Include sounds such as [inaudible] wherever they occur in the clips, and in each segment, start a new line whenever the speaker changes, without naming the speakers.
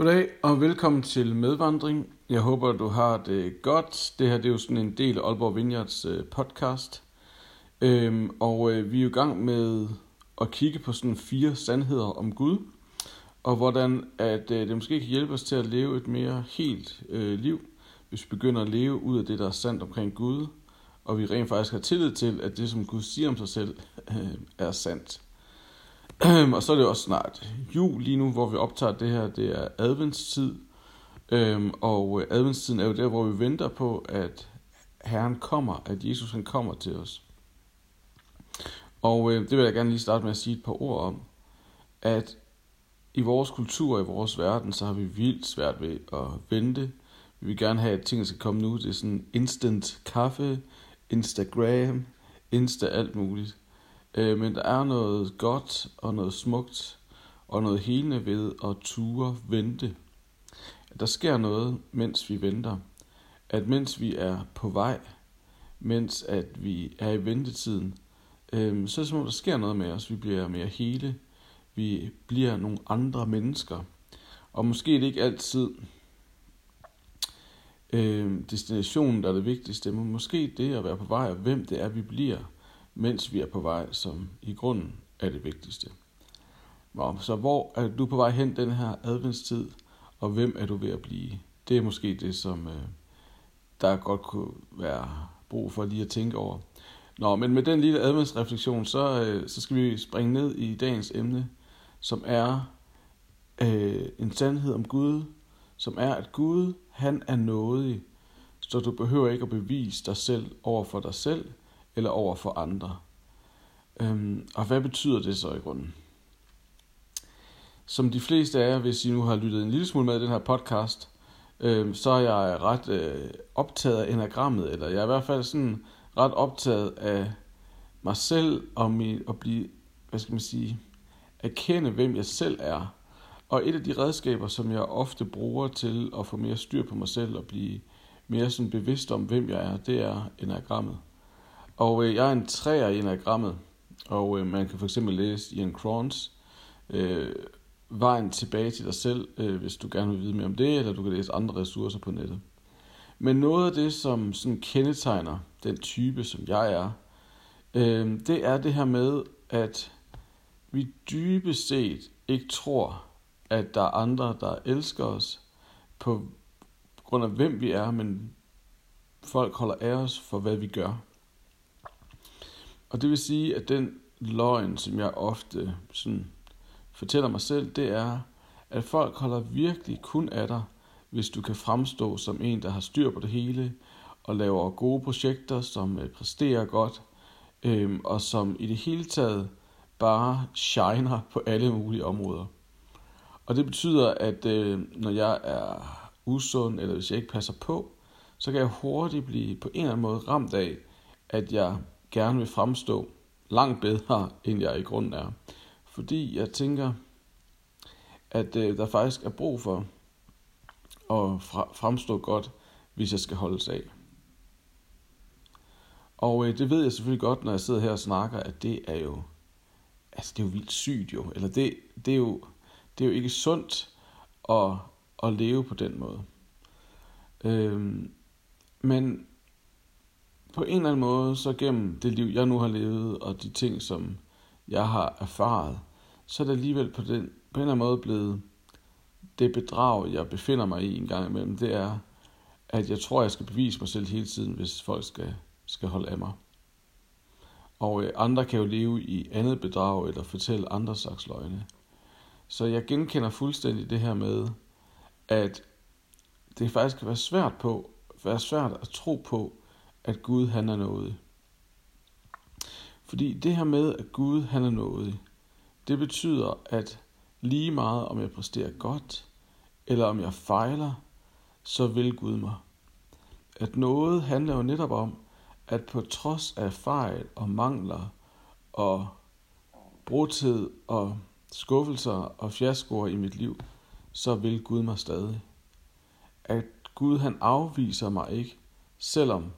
Goddag og velkommen til Medvandring. Jeg håber, du har det godt. Det her det er jo sådan en del af Aalborg Vineyards øh, podcast. Øhm, og øh, vi er jo i gang med at kigge på sådan fire sandheder om Gud. Og hvordan at øh, det måske kan hjælpe os til at leve et mere helt øh, liv, hvis vi begynder at leve ud af det, der er sandt omkring Gud. Og vi rent faktisk har tillid til, at det, som Gud siger om sig selv, [laughs] øh, er sandt. Øhm, og så er det også snart jul lige nu, hvor vi optager det her. Det er adventstid. Øhm, og øh, adventstiden er jo der, hvor vi venter på, at Herren kommer, at Jesus han kommer til os. Og øh, det vil jeg gerne lige starte med at sige et par ord om. At i vores kultur og i vores verden, så har vi vildt svært ved at vente. Vi vil gerne have, at tingene skal komme nu. Det er sådan instant kaffe, Instagram, Insta alt muligt. Øh, men der er noget godt og noget smukt og noget helende ved at ture vente. Der sker noget, mens vi venter. At mens vi er på vej, mens at vi er i ventetiden, øh, så er det som om, der sker noget med os. Vi bliver mere hele. Vi bliver nogle andre mennesker. Og måske er det ikke altid øh, destinationen, der er det vigtigste, men måske det at være på vej, og hvem det er, vi bliver mens vi er på vej, som i grunden er det vigtigste. Så hvor er du på vej hen den her adventstid, og hvem er du ved at blive? Det er måske det, som øh, der godt kunne være brug for lige at tænke over. Nå, men med den lille adventsreflektion, så, øh, så skal vi springe ned i dagens emne, som er øh, en sandhed om Gud, som er, at Gud, han er nådig, så du behøver ikke at bevise dig selv over for dig selv, eller over for andre. Øhm, og hvad betyder det så i grunden? Som de fleste af jer, hvis I nu har lyttet en lille smule med i den her podcast, øhm, så er jeg ret øh, optaget af enagrammet, eller jeg er i hvert fald sådan ret optaget af mig selv og min, at blive, hvad skal man sige, erkende, hvem jeg selv er. Og et af de redskaber, som jeg ofte bruger til at få mere styr på mig selv og blive mere sådan bevidst om, hvem jeg er, det er enagrammet. Og øh, jeg er en træer i enagrammet, og øh, man kan for eksempel læse Ian Crons øh, Vejen tilbage til dig selv, øh, hvis du gerne vil vide mere om det, eller du kan læse andre ressourcer på nettet. Men noget af det, som sådan kendetegner den type, som jeg er, øh, det er det her med, at vi dybest set ikke tror, at der er andre, der elsker os på grund af hvem vi er, men folk holder af os for, hvad vi gør. Og det vil sige, at den løgn, som jeg ofte sådan fortæller mig selv, det er, at folk holder virkelig kun af dig, hvis du kan fremstå som en, der har styr på det hele, og laver gode projekter, som øh, præsterer godt, øhm, og som i det hele taget bare shiner på alle mulige områder. Og det betyder, at øh, når jeg er usund, eller hvis jeg ikke passer på, så kan jeg hurtigt blive på en eller anden måde ramt af, at jeg gerne vil fremstå langt bedre, end jeg i grunden er. Fordi jeg tænker, at øh, der faktisk er brug for at fremstå godt, hvis jeg skal holdes af. Og øh, det ved jeg selvfølgelig godt, når jeg sidder her og snakker, at det er jo, altså det er jo vildt sygt jo, eller det, det, er, jo, det er jo ikke sundt at, at leve på den måde. Øhm, men på en eller anden måde, så gennem det liv, jeg nu har levet, og de ting, som jeg har erfaret, så er det alligevel på, den, på en eller anden måde blevet det bedrag, jeg befinder mig i en gang imellem, det er, at jeg tror, jeg skal bevise mig selv hele tiden, hvis folk skal, skal holde af mig. Og øh, andre kan jo leve i andet bedrag, eller fortælle andre slags løgne. Så jeg genkender fuldstændig det her med, at det faktisk kan være svært på, være svært at tro på, at Gud han er noget. Fordi det her med, at Gud han er noget, det betyder, at lige meget om jeg præsterer godt, eller om jeg fejler, så vil Gud mig. At noget handler jo netop om, at på trods af fejl og mangler og brudtid og skuffelser og fiaskoer i mit liv, så vil Gud mig stadig. At Gud han afviser mig ikke, selvom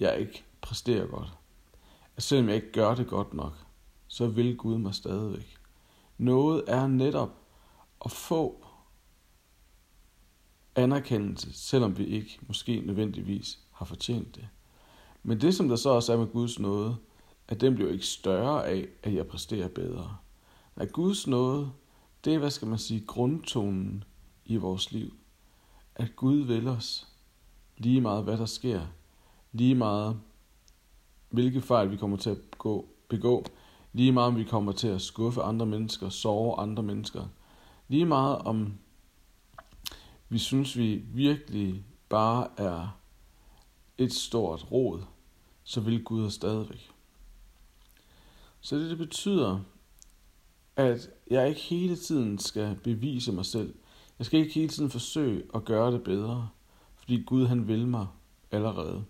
jeg ikke præsterer godt. At selvom jeg ikke gør det godt nok, så vil Gud mig stadigvæk. Noget er netop at få anerkendelse, selvom vi ikke måske nødvendigvis har fortjent det. Men det, som der så også er med Guds nåde, at den bliver ikke større af, at jeg præsterer bedre. At Guds nåde, det er, hvad skal man sige, grundtonen i vores liv. At Gud vil os, lige meget hvad der sker, lige meget hvilke fejl vi kommer til at begå, begå lige meget om vi kommer til at skuffe andre mennesker, sove andre mennesker, lige meget om vi synes, vi virkelig bare er et stort råd, så vil Gud os stadigvæk. Så det, det betyder, at jeg ikke hele tiden skal bevise mig selv. Jeg skal ikke hele tiden forsøge at gøre det bedre, fordi Gud han vil mig allerede.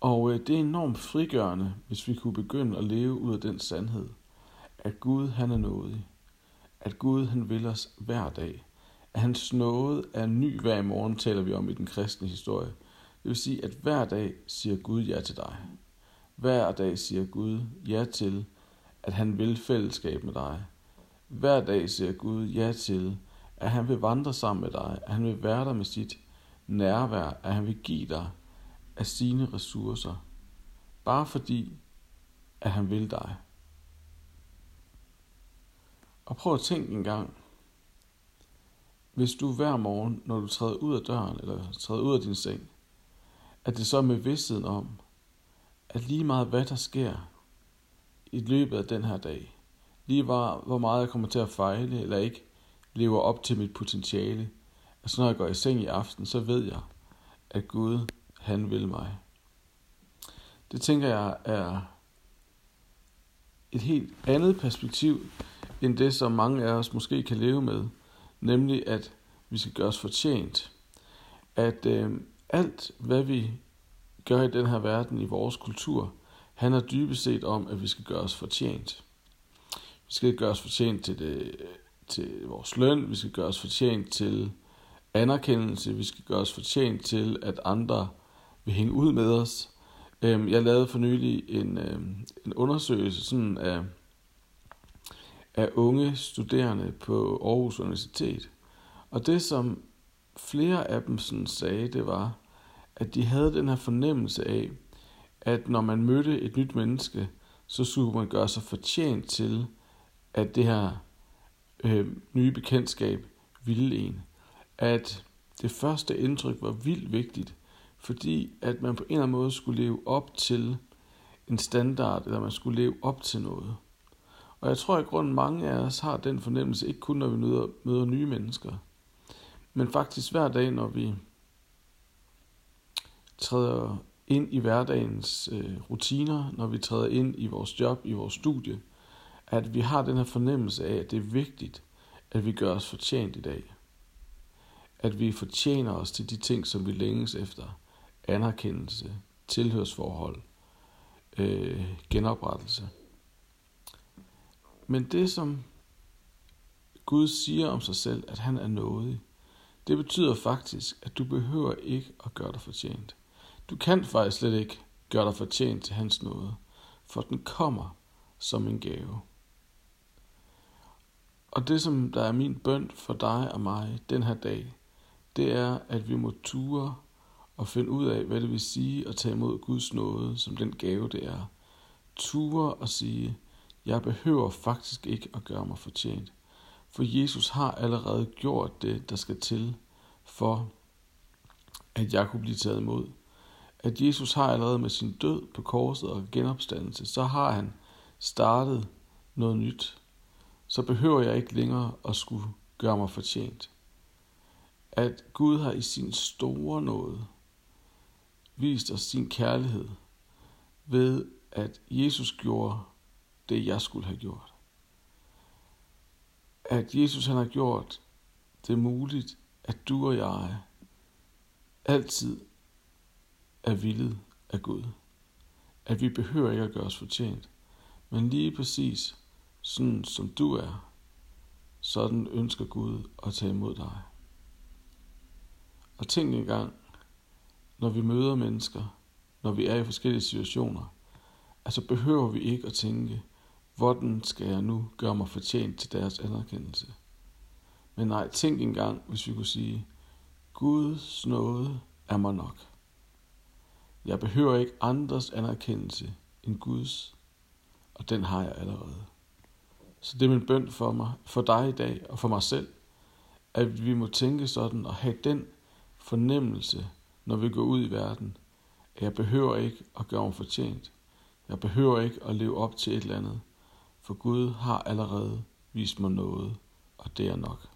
Og øh, det er enormt frigørende, hvis vi kunne begynde at leve ud af den sandhed, at Gud han er nådig, at Gud han vil os hver dag, at hans nåde er ny hver morgen, taler vi om i den kristne historie. Det vil sige, at hver dag siger Gud ja til dig. Hver dag siger Gud ja til, at han vil fællesskab med dig. Hver dag siger Gud ja til, at han vil vandre sammen med dig, at han vil være der med sit nærvær, at han vil give dig af sine ressourcer, bare fordi, at han vil dig. Og prøv at tænke en gang, hvis du hver morgen, når du træder ud af døren, eller træder ud af din seng, at det så er med vidstheden om, at lige meget hvad der sker i løbet af den her dag, lige var, hvor meget jeg kommer til at fejle, eller ikke lever op til mit potentiale, altså når jeg går i seng i aften, så ved jeg, at Gud, han vil mig. Det tænker jeg er et helt andet perspektiv, end det, som mange af os måske kan leve med, nemlig at vi skal gøre os fortjent. At øh, alt, hvad vi gør i den her verden, i vores kultur, handler dybest set om, at vi skal gøre os fortjent. Vi skal gøre os fortjent til, det, til vores løn, vi skal gøre os fortjent til anerkendelse, vi skal gøre os fortjent til, at andre vil hænge ud med os. Øhm, jeg lavede for nylig en, øhm, en undersøgelse sådan af, af unge studerende på Aarhus Universitet. Og det, som flere af dem sådan sagde, det var, at de havde den her fornemmelse af, at når man mødte et nyt menneske, så skulle man gøre sig fortjent til, at det her øh, nye bekendtskab ville en. At det første indtryk var vildt vigtigt, fordi at man på en eller anden måde skulle leve op til en standard, eller man skulle leve op til noget. Og jeg tror, i grunden mange af os har den fornemmelse, ikke kun når vi møder, møder nye mennesker, men faktisk hver dag, når vi træder ind i hverdagens øh, rutiner, når vi træder ind i vores job, i vores studie, at vi har den her fornemmelse af, at det er vigtigt, at vi gør os fortjent i dag. At vi fortjener os til de ting, som vi længes efter. Anerkendelse, tilhørsforhold, øh, genoprettelse. Men det, som Gud siger om sig selv, at han er nådig, det betyder faktisk, at du behøver ikke at gøre dig fortjent. Du kan faktisk slet ikke gøre dig fortjent til hans nåde, for den kommer som en gave. Og det, som der er min bøn for dig og mig den her dag, det er, at vi må ture og finde ud af, hvad det vil sige at tage imod Guds nåde som den gave, det er. Ture og sige, jeg behøver faktisk ikke at gøre mig fortjent. For Jesus har allerede gjort det, der skal til, for at jeg kunne blive taget imod. At Jesus har allerede med sin død på korset og genopstandelse, så har han startet noget nyt. Så behøver jeg ikke længere at skulle gøre mig fortjent. At Gud har i sin store nåde vist os sin kærlighed ved, at Jesus gjorde det, jeg skulle have gjort. At Jesus han har gjort det muligt, at du og jeg altid er villet af Gud. At vi behøver ikke at gøre os fortjent, men lige præcis sådan som du er, sådan ønsker Gud at tage imod dig. Og tænk engang, når vi møder mennesker, når vi er i forskellige situationer, altså behøver vi ikke at tænke, hvordan skal jeg nu gøre mig fortjent til deres anerkendelse? Men nej, tænk engang, hvis vi kunne sige, Guds nåde er mig nok. Jeg behøver ikke andres anerkendelse end Guds, og den har jeg allerede. Så det er min bøn for mig, for dig i dag og for mig selv, at vi må tænke sådan og have den fornemmelse, når vi går ud i verden, at jeg behøver ikke at gøre mig fortjent. Jeg behøver ikke at leve op til et eller andet, for Gud har allerede vist mig noget, og det er nok.